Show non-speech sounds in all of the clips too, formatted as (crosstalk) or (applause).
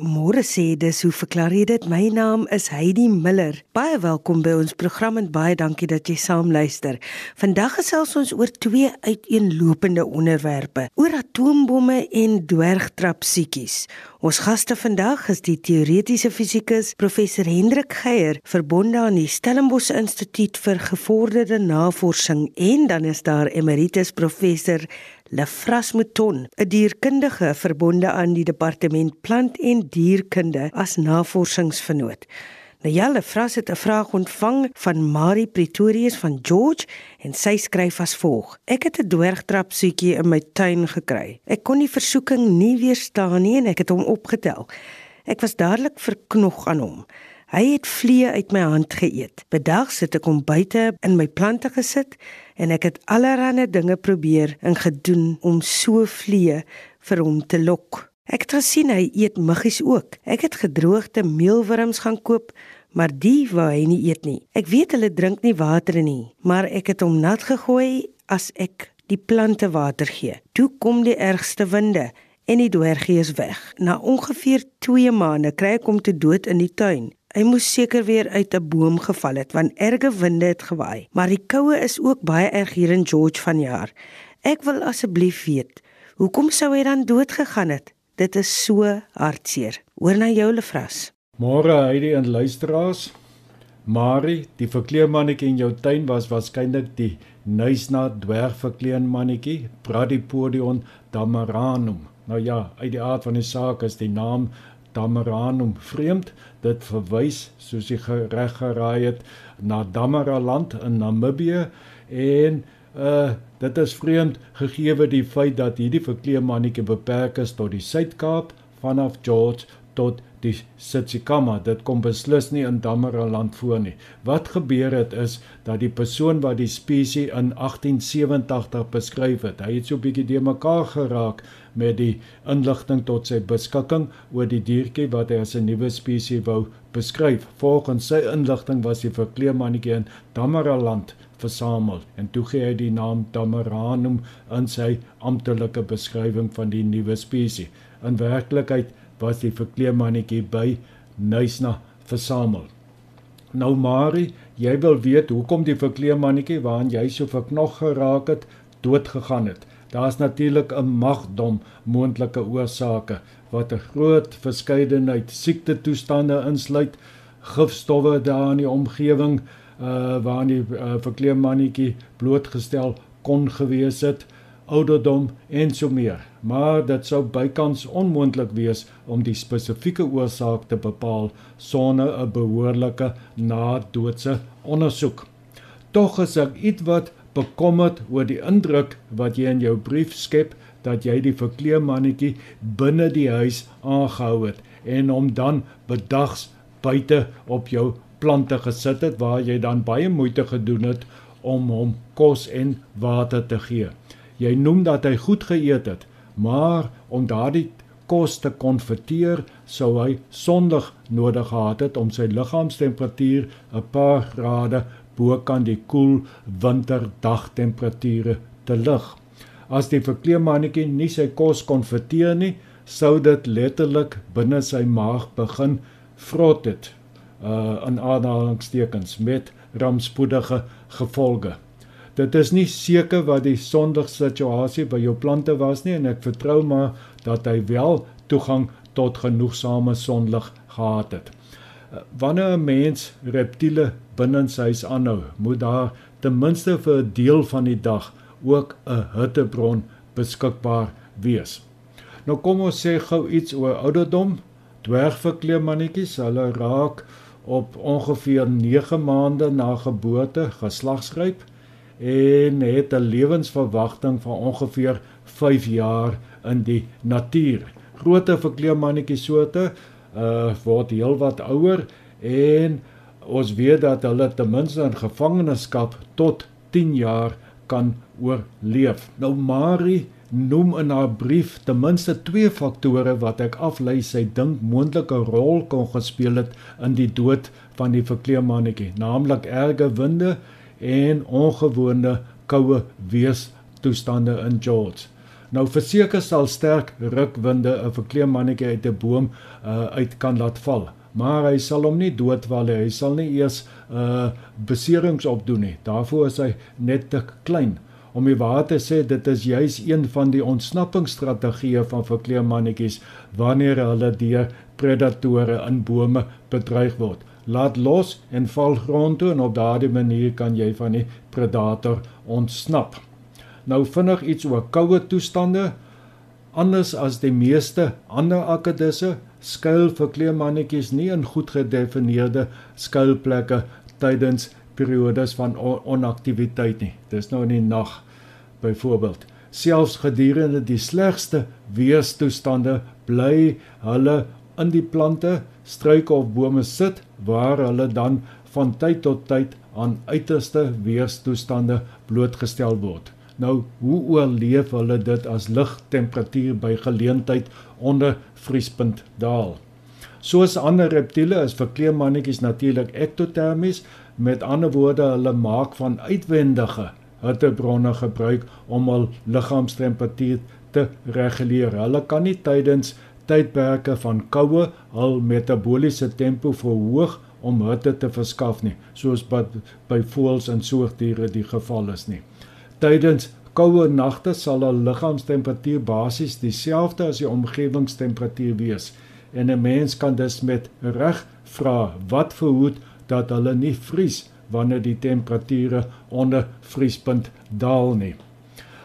Môre sê dis hoe verklaar jy dit? My naam is Heidi Miller. Baie welkom by ons program en baie dankie dat jy saam luister. Vandag gesels ons oor twee uiteenlopende onderwerpe: oor atoombomme en dwergtrapsiekies. Ons gaste vandag is die teoretiese fisikus professor Hendrik Geier, verbonde aan die Stellenbosch Instituut vir Gevorderde Navorsing en dan is daar emeritus professor Lefras Mouton, 'n dierkundige verbonde aan die departement plant en dierkunde as navorsingsvernoot. Nou ja, Lefras het 'n vraag ontvang van Marie Pretorius van George en sy skryf as volg: Ek het 'n dwergtrap soetjie in my tuin gekry. Ek kon die versoeking nie weerstaan nie en ek het hom opgetel. Ek was dadelik verknog aan hom. Hy het vliee uit my hand geëet. Bedag sit ek hom buite in my plante gesit en ek het allerlei dinge probeer en gedoen om so vliee vir hom te lok. Ek het gesien hy eet muggies ook. Ek het gedroogde meelwurms gaan koop, maar die wou hy nie eet nie. Ek weet hulle drink nie water nie, maar ek het hom nat gegooi as ek die plante water gee. Toe kom die ergste winde en die dwergie is weg. Na ongeveer 2 maande kry ek hom te dood in die tuin. Hy moes seker weer uit 'n boom geval het want erge winde het gewaai. Maar die koue is ook baie erg hier in George vanjaar. Ek wil asseblief weet, hoekom sou hy dan dood gegaan het? Dit is so hartseer. Hoor na jou lefras. Môre Heidi en luisteraars. Marie, die verkleemannetjie in jou tuin was waarskynlik die Nysna dwergverkleemmannetjie, Bradypodion damaranum. Nou ja, uit die aard van die saak is die naam Damaranum vreemd. Dit verwys, soos jy reg geraai het, na Damaraland in Namibië en uh dit is vreemd gegee die feit dat hierdie verkleemmannetjie beperk is tot die Suid-Kaap vanaf George tot die Tsitsikamma. Dit kom beslis nie in Damaraland voor nie. Wat gebeur het is dat die persoon wat die spesies in 1887 beskryf het, hy het so 'n bietjie de mekaar geraak met die inligting tot sy beskikking oor die diertjie wat hy as 'n nuwe spesies wou beskryf. Volgens sy inligting was die verkleemmannetjie in Damaraland versamel en toe gee hy die naam Damaranum in sy amptelike beskrywing van die nuwe spesies. In werklikheid was die verkleemmannetjie by Nysna versamel. Nou Marie, jy wil weet hoekom die verkleemmannetjie waaraan jy so verknog geraak het, dood gegaan het. Daar's natuurlik 'n magdom moontlike oorsake wat 'n groot verskeidenheid siekte toestande insluit, gifstowwe daar in die omgewing uh waar die uh, verkleemmannetjie blootgestel kon gewees het, ouderdom en so meer. Maar dit sou bykans onmoontlik wees om die spesifieke oorsaak te bepaal sonder 'n behoorlike na-doodse ondersoek. Tog is ek ietwat bekommerd oor die indruk wat jy in jou brief skep dat jy die verkleemmannetjie binne die huis aangehou het en hom dan bedags buite op jou plante gesit het waar jy dan baie moeite gedoen het om hom kos en water te gee. Jy noem dat hy goed geëet het, maar om daardie kos te konverteer sou hy sondig nodig gehad het om sy liggaamstemperatuur 'n paar grade bo kan die koel winterdagtemperature te lig. As die verkleemmannetjie nie sy kos kon verteer nie, sou dit letterlik binne sy maag begin vrot het uh in aanhalingstekens met rampspoedige gevolge. Dit is nie seker wat die sondige situasie by jou plante was nie en ek vertrou maar dat hy wel toegang tot genoegsame sonlig gehad het. Wanneer 'n mens reptiele binne sy huis aanhou, moet daar ten minste vir 'n deel van die dag ook 'n hittebron beskikbaar wees. Nou kom ons sê gou iets oor ouderdom. Dwergverkleemmannetjies, hulle raak op ongeveer 9 maande na geboorte geslagsryp en het 'n lewensverwagting van ongeveer 5 jaar in die natuur. Groter verkleemmannetjie soorte uh word heelwat ouer en ons weet dat hulle ten minste in gevangenskap tot 10 jaar kan oorleef. Nou Marie noem in haar brief ten minste twee faktore wat ek aflei sy dink moontlike rol kon gespeel het in die dood van die verkleemmannetjie, naamlik erge winde en ongewone koue weerstoestande in George. Nou verseker sal sterk rukwinde 'n verkleemmannetjie uit 'n boom uh, uit kan laat val, maar hy sal hom nie doodval nie. Hy sal nie eers uh beserings opdoen nie. Daarvoor is hy net te klein. Om die waar te sê, dit is juis een van die ontsnappingsstrategieë van verkleemmannetjies wanneer hulle deur predatore in bome bedreig word. Laat los en val grond toe en op daardie manier kan jy van die predator ontsnap. Nou vinnig iets oor koue toestande. Anders as die meeste ander akkedisse skuil verkleemmannetjies nie in goed gedefinieerde skuilplekke tydens periodes van onaktiwiteit nie. Dis nou in die nag byvoorbeeld. Selfs gedurende die slegste weerstoestande bly hulle in die plante, struike of bome sit waar hulle dan van tyd tot tyd aan uiterste weerstoestande blootgestel word. Nou, hoe oorleef hulle dit as lugtemperatuur by geleentheid onder vriespunt daal? Soos ander reptiele is verkleemmannetjies natuurlik ektotermies, met ander woorde hulle maak van uitwendige hittebronne gebruik om hul liggaamstemperatuur te reguleer. Hulle kan nie tydens tydperke van koue hul metabooliese tempo verhoog om hitte te verskaf nie, soos wat by voëls en soogdiere die geval is nie. Tydens koue nagte sal hul liggaamstemperatuur basies dieselfde as die omgewingstemperatuur wees en 'n mens kan dus met reg vra wat verhoed dat hulle nie vries wanneer die temperature onder vriespunt daal nie.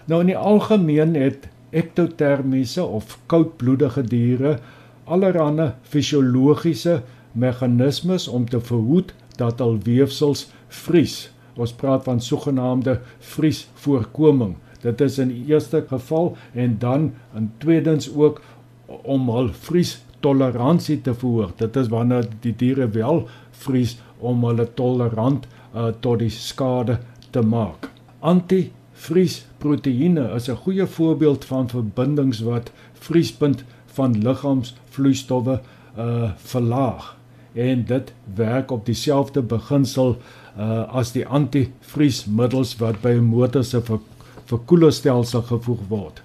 Nou in die algemeen het ektotermiese of koudbloedige diere allerlei fisiologiese meganismes om te verhoed dat hul weefsels vries. Ons praat van sogenaamde vriesvoorkoming. Dit is in die eerste geval en dan in tweedens ook om hul vriestoleransie te verhoog. Dit is wanneer die diere wel vries om hulle tolerant uh, tot die skade te maak. Antivriesproteïene is 'n goeie voorbeeld van verbindings wat vriespunt van liggaamsvloeistowwe uh verlaag en dit werk op dieselfde beginsel uh as die antivriesmiddels wat by 'n motor se ver, verkoelerstelsel gevoeg word.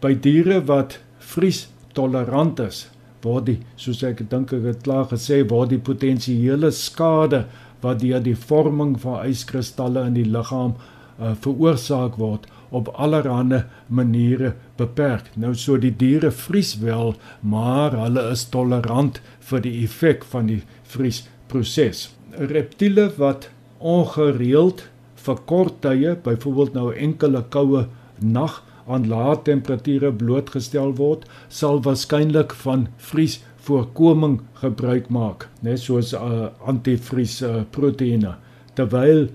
By diere wat vries tolerant is, word die soos ek dink ek het klaar gesê, word die potensiële skade wat deur die vorming van yskristalle in die liggaam uh, veroorsaak word op allerlei maniere beperk. Nou so die diere vries wel, maar hulle is tolerant vir die effek van die vriesproses. Reptiele wat ongereeld vir kort tye, byvoorbeeld nou enkele koue nag aan lae temperature blootgestel word, sal waarskynlik van vries voorkoming gebruik maak, net soos uh, antivries uh, proteïene. Terwyl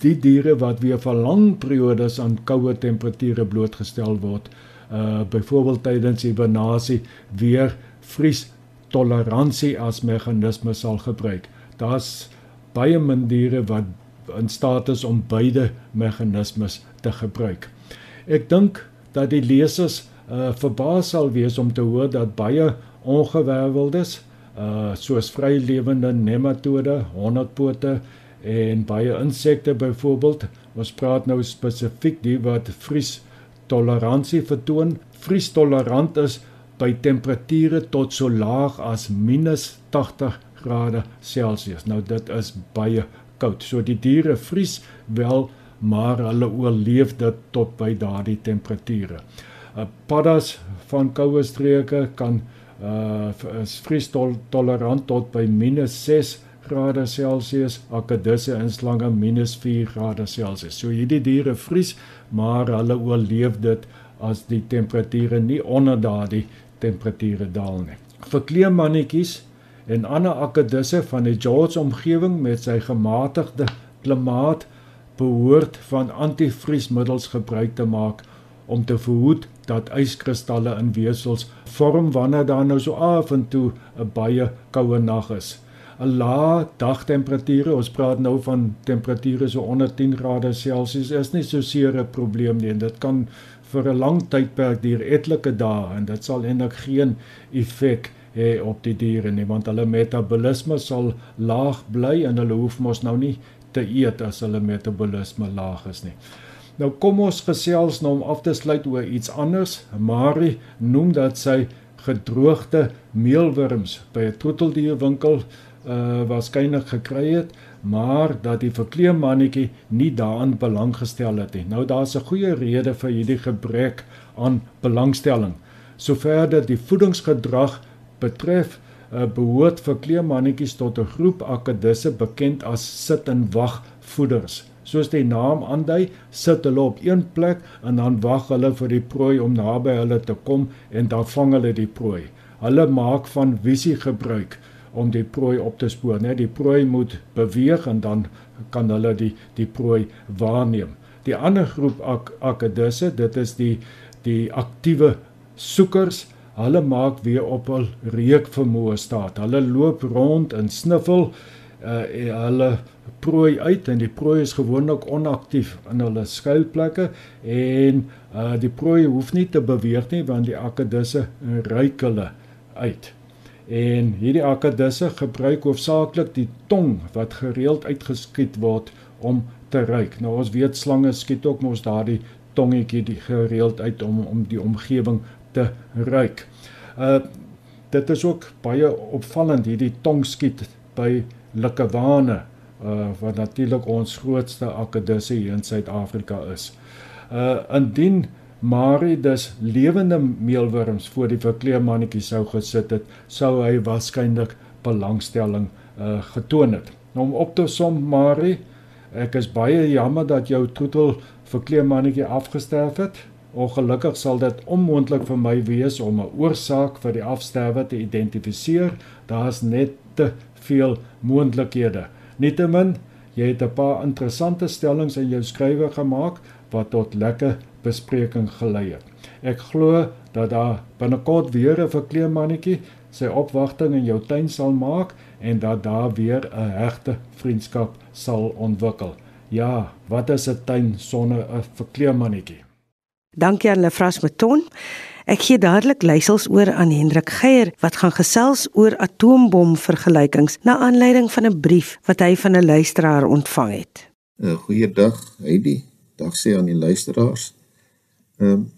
die diere wat weer vir lang periodes aan koue temperature blootgestel word, uh byvoorbeeld tydens hibernasie weer vries toleransie as meganisme sal gebruik. Daar's baie min diere wat in staat is om beide meganismes te gebruik. Ek dink dat die lesers uh verbaas sal wees om te hoor dat baie ongewerveldes uh soos vrylewende nematode, honderdpote en baie insekte byvoorbeeld, ons praat nou spesifiek die wat vries toleransie vertoon. Vries tolerant is by temperature tot so laag as -80 grade Celsius. Nou dit is baie koud. So die diere vries wel, maar hulle oorleef dit tot by daardie temperature. Uh, paddas van koue streke kan uh is vries tol tolerant tot by -6 grade Celsius, akkedisse en slange -4 grade Celsius. So hierdie diere vries, maar hulle oorleef dit as die temperature nie onder daardie temperature daal nie. Vir kleemannetjies en ander akkedisse van die George omgewing met sy gematigde klimaat behoort van antivriesmiddels gebruik te maak om te verhoed dat yskristalle in wesels vorm wanneer daar nou so af en toe 'n baie koue nag is. 'n Lae dagtemperature, ons praat nou van temperature so onder 10 grade Celsius, is nie so seer 'n probleem nie en dit kan vir 'n lang tydperk duur etlike dae en dit sal eintlik geen effek hê op die diere nie want hulle metabolisme sal laag bly en hulle hoef mos nou nie te eet as hulle metabolisme laag is nie. Nou kom ons gesels nou om af te sluit oor iets anders. Marie noem dat sy gedroogde meelwurms by 'n troeteldierwinkel uh waarskynlik gekry het, maar dat die verkleemmannetjie nie daaraan belang gestel het nie. Nou daar's 'n goeie rede vir hierdie gebrek aan belangstelling. Sover dit die voedingsgedrag betref, uh, behoort verkleemmannetjies tot 'n groep akedisse bekend as sit en wag voeders. Soos die naam aandui, sit hulle op een plek en dan wag hulle vir die prooi om naby hulle te kom en dan vang hulle die prooi. Hulle maak van visie gebruik om die prooi op te spoor, né? Die prooi moet beweeg en dan kan hulle die die prooi waarneem. Die ander groep ak akedisse, dit is die die aktiewe soekers. Hulle maak weer op hul reuk vermoë staat. Hulle loop rond en sniffel uh hulle prooi uit en die prooi is gewoonlik onaktief in hulle skuilplekke en uh die prooi hoef nie te beweeg nie want die akedisse ruik hulle uit. En hierdie akkedisse gebruik hoofsaaklik die tong wat gereeld uitgeskiet word om te ruik. Nou ons weet slange skiet ook mos daardie tongetjie die gereeld uit om om die omgewing te ruik. Uh dit is ook baie opvallend hierdie tong skiet by likkewane uh wat natuurlik ons grootste akkedisse hier in Suid-Afrika is. Uh indien Marie dus lewende meelwurms voor die verkleemannetjie sou gesit het, sou hy waarskynlik belangstelling uh getoon het. Nou om op te som Marie, ek is baie jammer dat jou troetel verkleemannetjie afgesterf het. Ongelukkig sal dit onmoontlik vir my wees om 'n oorsaak vir die afsterwe te identifiseer. Daar's net te veel moontlikhede. Nietemin, jy het 'n paar interessante stellings in jou skrywe gemaak wat tot lekker bespreking gelei het. Ek glo dat daar binnekort weer 'n verkleemmannetjie sy opwagting in jou tuin sal maak en dat daar weer 'n hegte vriendskap sal ontwikkel. Ja, wat is 'n tuin sonder 'n verkleemmannetjie? Dankie aan Lefras Meton. Ek gee dadelik leisels oor aan Hendrik Geier wat gaan gesels oor atoombom vergelykings na aanleiding van 'n brief wat hy van 'n luisteraar ontvang het. 'n Goeiedag, Heidi. Dag sê aan die luisteraars. Um,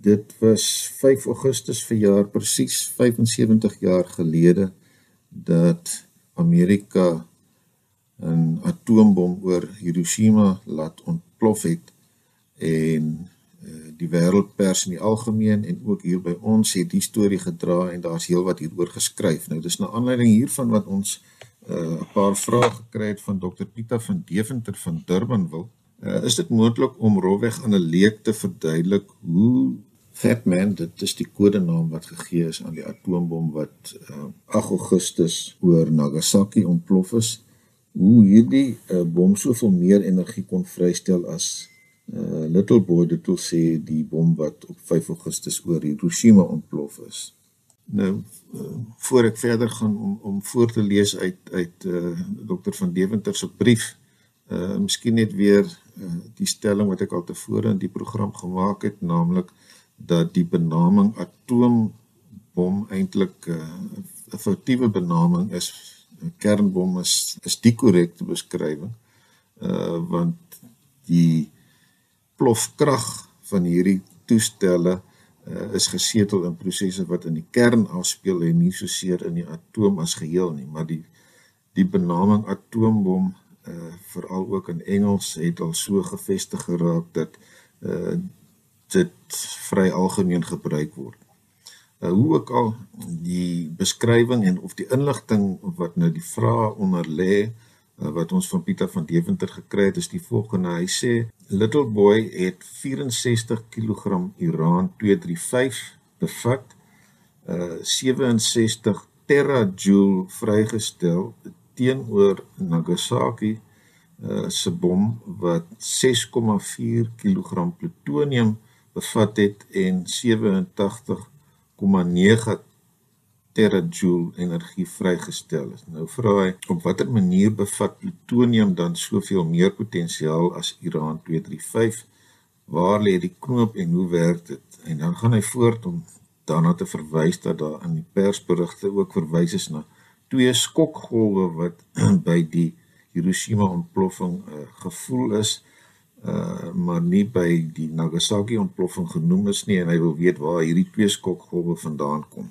dit was 5 Augustus vir jaar presies 75 jaar gelede dat Amerika 'n atoombom oor Hiroshima laat ontplof het en uh, die wêreldpers in die algemeen en ook hier by ons het die storie gedra en daar's heelwat hieroor geskryf. Nou dis na aanleiding hiervan wat ons eh, 'n uh, paar vrae gekry het van Dr Pieter van Deventer van Durbanville Uh, is dit moontlik om rowweg aan 'n leek te verduidelik hoe Fat Man, dit is die kodenaam wat gegee is aan die atoombom wat uh, 8 Augustus oor Nagasaki ontplof is, hoe hierdie uh, bom soveel meer energie kon vrystel as uh, Little Boy dit wil sê die bom wat op 5 Augustus oor Hiroshima ontplof is. Nou uh, voor ek verder gaan om om voor te lees uit uit uh, Dr van Deventer se brief uh miskien net weer die stelling wat ek al tevore in die program gemaak het naamlik dat die benaming atoombom eintlik 'n uh, foutiewe benaming is 'n kernbom is is die korrekte beskrywing uh want die plofkrag van hierdie toestelle uh, is gesetel in prosesse wat in die kern afspeel en nie so seer in die atoom as geheel nie maar die die benaming atoombom uh veral ook in Engels het al so gevestig geraak dat uh dit vry algemeen gebruik word. Uh hoe ook al die beskrywing en of die inligting wat nou die vrae onder lê uh, wat ons van Pieter van Deventer gekry het is die volgende. Hy sê Little Boy het 64 kg uran 235 bevat. Uh 67 terajoule vrygestel teenoor Nagasaki uh, se bom wat 6,4 kg plutonium bevat het en 87,9 terajoule energie vrygestel is. Nou vra hy op watter manier bevat plutonium dan soveel meer potensiaal as uran 235? Waar lê die knoop en hoe werk dit? En dan gaan hy voort om daarna te verwys dat daar in die persberigte ook verwys is na twee skokgolwe wat (clears throat) by die Hiroshima ontploffing uh, gevoel is uh maar nie by die Nagasaki ontploffing genoem is nie en hy wil weet waar hierdie twee skokgolwe vandaan kom.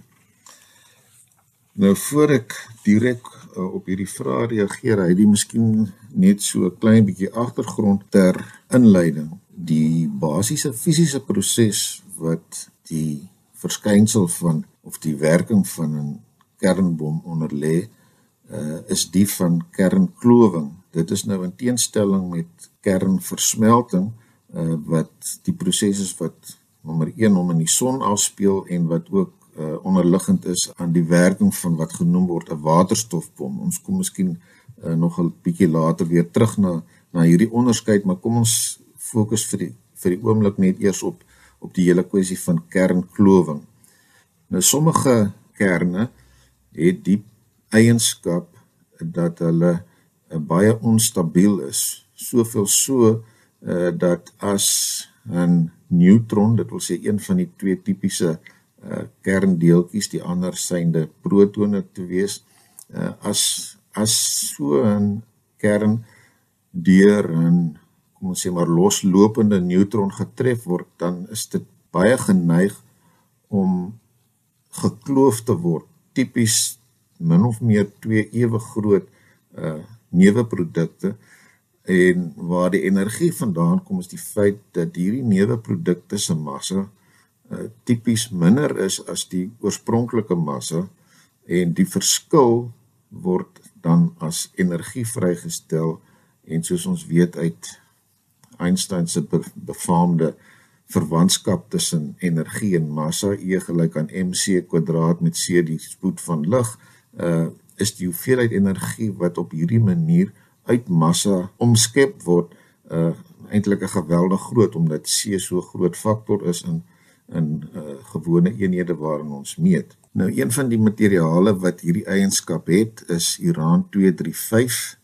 Nou voor ek direk uh, op hierdie vraag reageer, het miskien net so 'n klein bietjie agtergrond ter inleiding. Die basiese fisiese proses wat die verskynsel van of die werking van 'n kernbom onder lê, uh, is die van kernklowing. Dit is nou in teenstelling met kernversmelting uh, wat die proses is wat nommer 1 om in die son afspeel en wat ook uh, onderliggend is aan die werking van wat genoem word 'n waterstofbom. Ons kom miskien uh, nog 'n bietjie later weer terug na na hierdie onderskeid, maar kom ons fokus vir die vir die oomblik net eers op op die hele kwessie van kernklowing. Nou sommige kerne het die eienskap dat hulle uh, baie onstabiel is, soveel so uh, dat as 'n neutron, dit wil sê een van die twee tipiese uh, kerndeeltjies, die ander synde protone te wees, uh, as as so 'n kern deur 'n kom ons sê maar loslopende neutron getref word, dan is dit baie geneig om gekloof te word. Tipies min of meer twee ewe groot uh neuweprodukte en waar die energie vandaan kom is die feit dat hierdie neuweprodukte se massa uh tipies minder is as die oorspronklike massa en die verskil word dan as energie vrygestel en soos ons weet uit Einstein se befaamde verwantskap tussen energie en massa E gelyk aan mc² met c die spoed van lig uh is die hoeveelheid energie wat op hierdie manier uit massa omskep word uh eintlik 'n geweldig groot omdat C so groot faktor is in in uh gewone eenhede waarin ons meet. Nou een van die materiale wat hierdie eienskap het is Uran 235.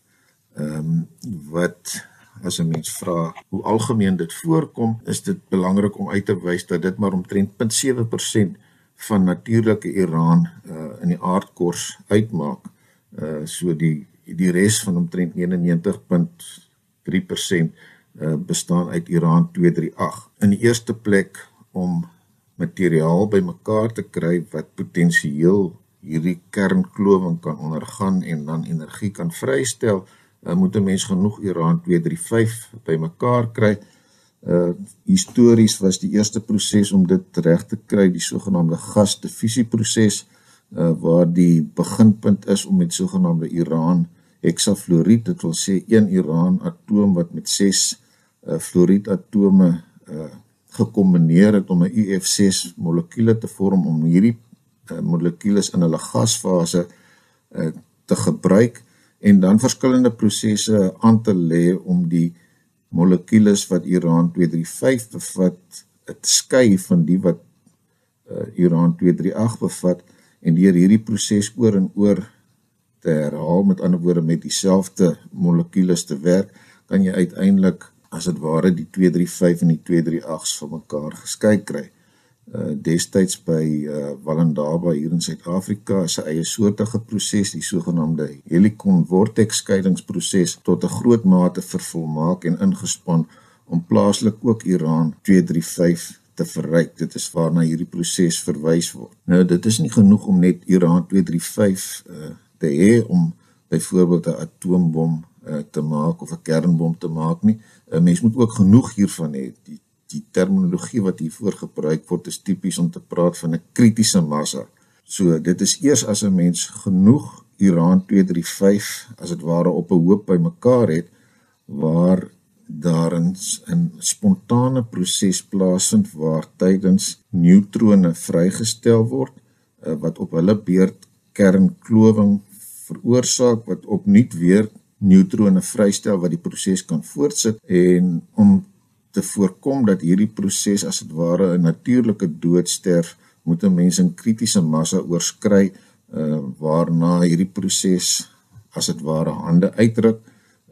Ehm um, wat as 'n mens vra hoe algemeen dit voorkom, is dit belangrik om uit te wys dat dit maar omtrent 0.7% van natuurlike uran uh, in die aardkors uitmaak. Uh so die die res van omtrent 99.3% uh bestaan uit uran 238. In die eerste plek om materiaal bymekaar te kry wat potensieel hierdie kernklowing kan ondergaan en dan energie kan vrystel, uh, moet 'n mens genoeg uran 235 bymekaar kry. Uh histories was die eerste proses om dit reg te kry die sogenaamde gasdifusieproses uh waar die beginpunt is om met sogenaamde uran heksafluoried dit wil sê een uran atoom wat met 6 uh fluoried atome uh gekombineer het om 'n UF6 molekule te vorm om hierdie uh, molekules in hulle gasfase uh te gebruik en dan verskillende prosesse aan te lê om die molekules wat uran 235 bevat te skei van die wat uh, uran 238 bevat en deur hierdie proses oor en oor te herhaal met ander woorde met dieselfde molekules te werk kan jy uiteindelik as dit ware die 235 en die 238s van mekaar geskei kry. Uh destyds by uh Walendaba hier in Suid-Afrika is 'n eie soortige proses, die sogenaamde helicon vortex skeidingsproses tot 'n groot mate vervolmaak en ingespan om plaaslik ook Iran 235 te verryk. Dit is waarna hierdie proses verwys word. Nou dit is nie genoeg om net Iran 235 uh te hê om byvoorbeeld 'n atoombom uh, te maak of 'n kernbom te maak nie. 'n Mens moet ook genoeg hiervan hê. Die die terminologie wat hiervoor gebruik word is tipies om te praat van 'n kritiese massa. So dit is eers as 'n mens genoeg uran 235 as dit ware op 'n hoop bymekaar het waar daar 'n spontane proses plaasvind waar tydens neutrone vrygestel word uh, wat op hulle beurt kernklowing veroorsaak wat opnuut weer neutrone vrystel wat die proses kan voortsit en om te voorkom dat hierdie proses as dit ware 'n natuurlike dood sterf, moet 'n mens 'n kritiese massa oorskry uh waarna hierdie proses as dit ware hande uitdruk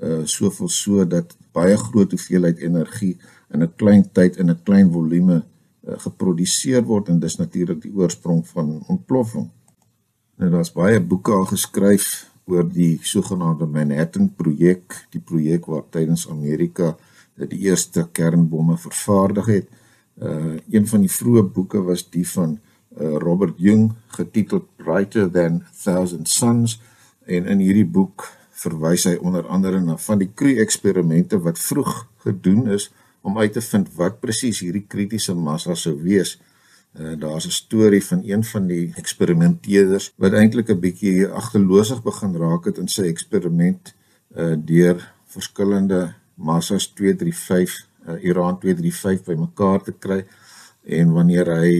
uh soveel so dat baie groot hoeveelheid energie in 'n klein tyd in 'n klein volume uh, geproduseer word en dis natuurlik die oorsprong van ontploffing. Nou daar's baie boeke al geskryf oor die sogenaamde Manhattan projek, die projek waar tydens Amerika die eerste kernbomme vervaardig het. Uh een van die vroeë boeke was die van uh, Robert Jung getiteld Brighter Than Thousand Suns en in hierdie boek verwys hy onder andere na van die kru eksperimente wat vroeg gedoen is om uit te vind wat presies hierdie kritiese massa sou wees. Uh, Daar's 'n storie van een van die eksperimenteerders wat eintlik 'n bietjie agterloosig begin raak het in sy eksperiment uh deur verskillende massas 235 uh, Iran 235 bymekaar te kry en wanneer hy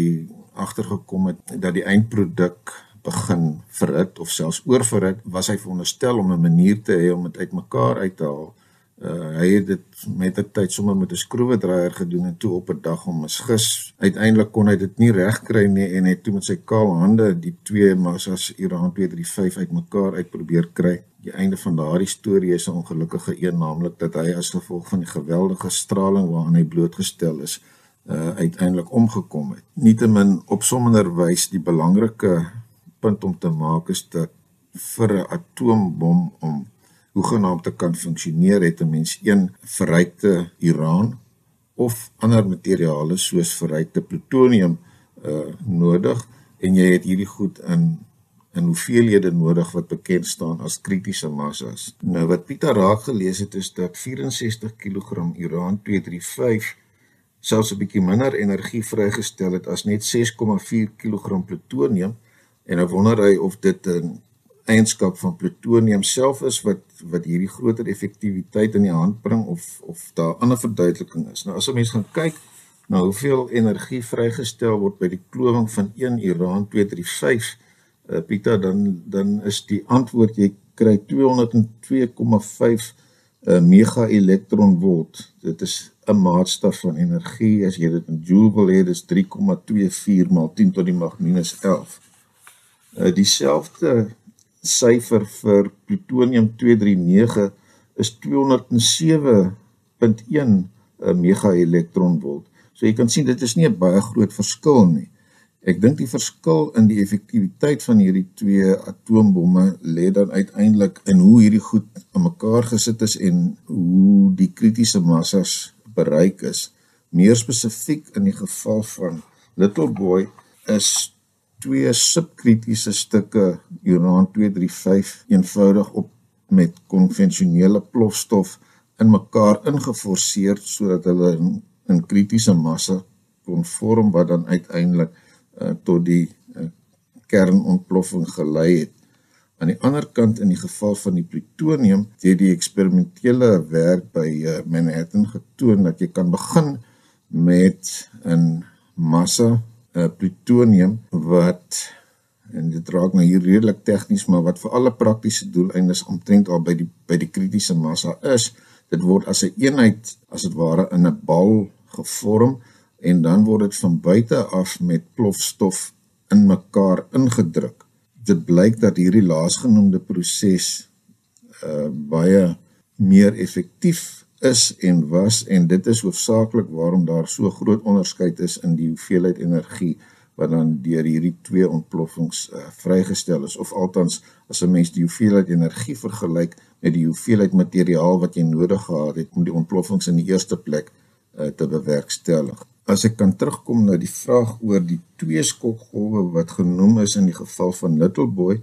agtergekom het dat die eindproduk begin verhit of selfs oorverhit was hy veronderstel om 'n manier te hê om dit uitmekaar uit te haal Uh, hy het dit met 'n tyd sommer met 'n skroewedraaier gedoen en toe op 'n dag om misgis. Uiteindelik kon hy dit nie regkry nie en het toe met sy kaal hande die twee massas Iran 235 uitmekaar uitprobeer kry. Die einde van daardie storie is 'n ongelukkige een, naamlik dat hy as gevolg van die geweldige straling waaraan hy blootgestel is, uh uiteindelik omgekom het. Nietemin opsommender wys die belangrike punt om te maak is dat vir 'n atoombom om hoegenaamd te kan funksioneer het 'n mens een verrykte uran of ander materiale soos verrykte plutonium uh nodig en jy het hierdie goed in in hoeveelhede nodig wat bekend staan as kritiese massas. Nou wat Pieter raak gelees het is dat 64 kg uran 235 selfs 'n bietjie minder energie vrygestel het as net 6,4 kg plutonium en hy wonder hy of dit 'n eienskap van plutonium self is wat wat hierdie groter effektiwiteit in die hand bring of of daar ander verduideliking is. Nou as 'n mens gaan kyk na nou hoeveel energie vrygestel word by die klowing van 1 uran 235 uh, eh, Pieter dan dan is die antwoord jy kry 202,5 uh, mega elektron volt. Dit is 'n maatstaf van energie as jy dit in joule wil hê, dis 3,24 maal 10 tot die mag minus 11. Uh, dieselfde syfer vir plutonium 239 is 207.1 eh, megaelektronvolt. So jy kan sien dit is nie 'n baie groot verskil nie. Ek dink die verskil in die effektiwiteit van hierdie twee atoombomme lê dan uiteindelik in hoe hierdie goed aan mekaar gesit is en hoe die kritiese massas bereik is. Meer spesifiek in die geval van Little Boy is twee subkritiese stukke uran 235 eenvoudig op met konvensionele plofstof in mekaar ingeforseer sodat hulle in, in kritiese massa kon vorm wat dan uiteindelik uh, tot die uh, kernontploffing gelei het. Aan die ander kant in die geval van die plutonium, het die eksperimentele werk by uh, Manhattan getoon dat jy kan begin met 'n massa uh, plutonium wat en dit raak nou hier redelik tegnies maar wat vir alle praktiese doeleindes omtrent al by die by die kritiese massa is dit word as 'n een eenheid as dit ware in 'n bal gevorm en dan word dit van buite af met plofstof in mekaar ingedruk. Dit blyk dat hierdie laasgenoemde proses uh baie meer effektief is en was en dit is hoofsaaklik waarom daar so groot onderskeid is in die hoeveelheid energie wat dan deur hierdie twee ontploffings uh, vrygestel is of althans as 'n mens die hoeveelheid energie vergelyk met die hoeveelheid materiaal wat jy nodig gehad het om die ontploffings in die eerste plek uh, te bewerkstellig. As ek kan terugkom na die vraag oor die twee skokgolwe wat genoem is in die geval van Little Boy,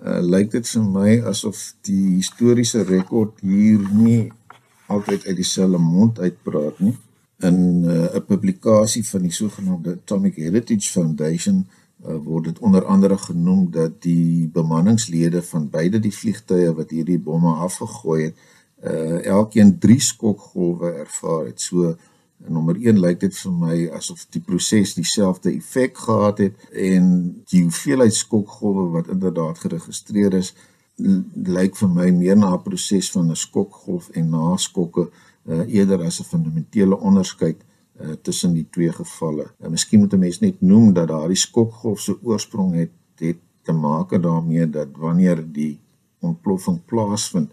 uh, lyk dit vir my asof die historiese rekord hier nie altyd uit dieselfde mond uitpraat nie. In uh, 'n uh, publikasie van die sogenaamde Atomic Heritage Foundation uh, word dit onder andere genoem dat die bemanningslede van beide die vliegtye wat hierdie bomme afgegooi het, uh, elkeen 3 skokgolwe ervaar het. So nommer 1 lyk dit vir my asof die proses dieselfde effek gehad het en die hoeveelheid skokgolwe wat inderdaad geregistreer is, lyk vir my meer na 'n proses van 'n skokgolf en naskokke uh, eerder as 'n fundamentele onderskeid uh, tussen die twee gevalle. En uh, miskien moet 'n mens net noem dat daardie skokgolf se oorsprong het het te maak daarmee dat wanneer die ontploffing plaasvind,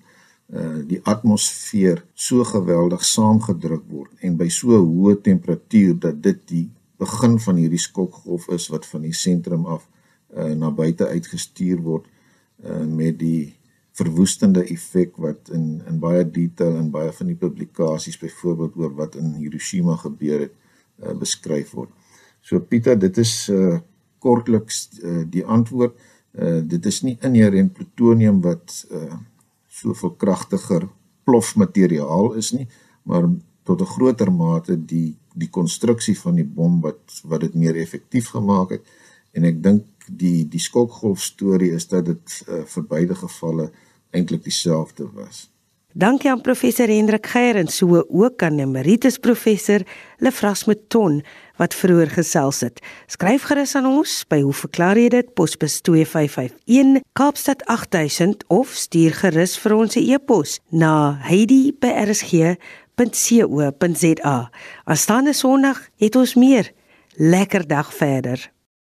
uh, die atmosfeer so geweldig saamgedruk word en by so hoë temperatuur dat dit die begin van hierdie skokgolf is wat van die sentrum af uh, na buite uitgestuur word uh, met die verwoestende effek wat in in baie detail in baie van die publikasies byvoorbeeld oor wat in Hiroshima gebeur het uh, beskryf word. So Pieter, dit is uh, kortliks uh, die antwoord. Uh, dit is nie inherent plutonium wat uh, soveel kragtiger plofmateriaal is nie, maar tot 'n groter mate die die konstruksie van die bom wat wat dit meer effektief gemaak het en ek dink die die skokgolf storie is dat dit uh, vir beide gevalle eintlik dieselfde was. Dankie aan professor Hendrik Geier en so ook aan emeritus professor Lefras Meton wat vroeër gesels het. Skryf gerus aan ons by hoe verklaar jy dit posbus 2551 Kaapstad 8000 of stuur gerus vir ons 'n e-pos na heidi@rsg.co.za. Aanstaande Sondag het ons meer lekker dag verder.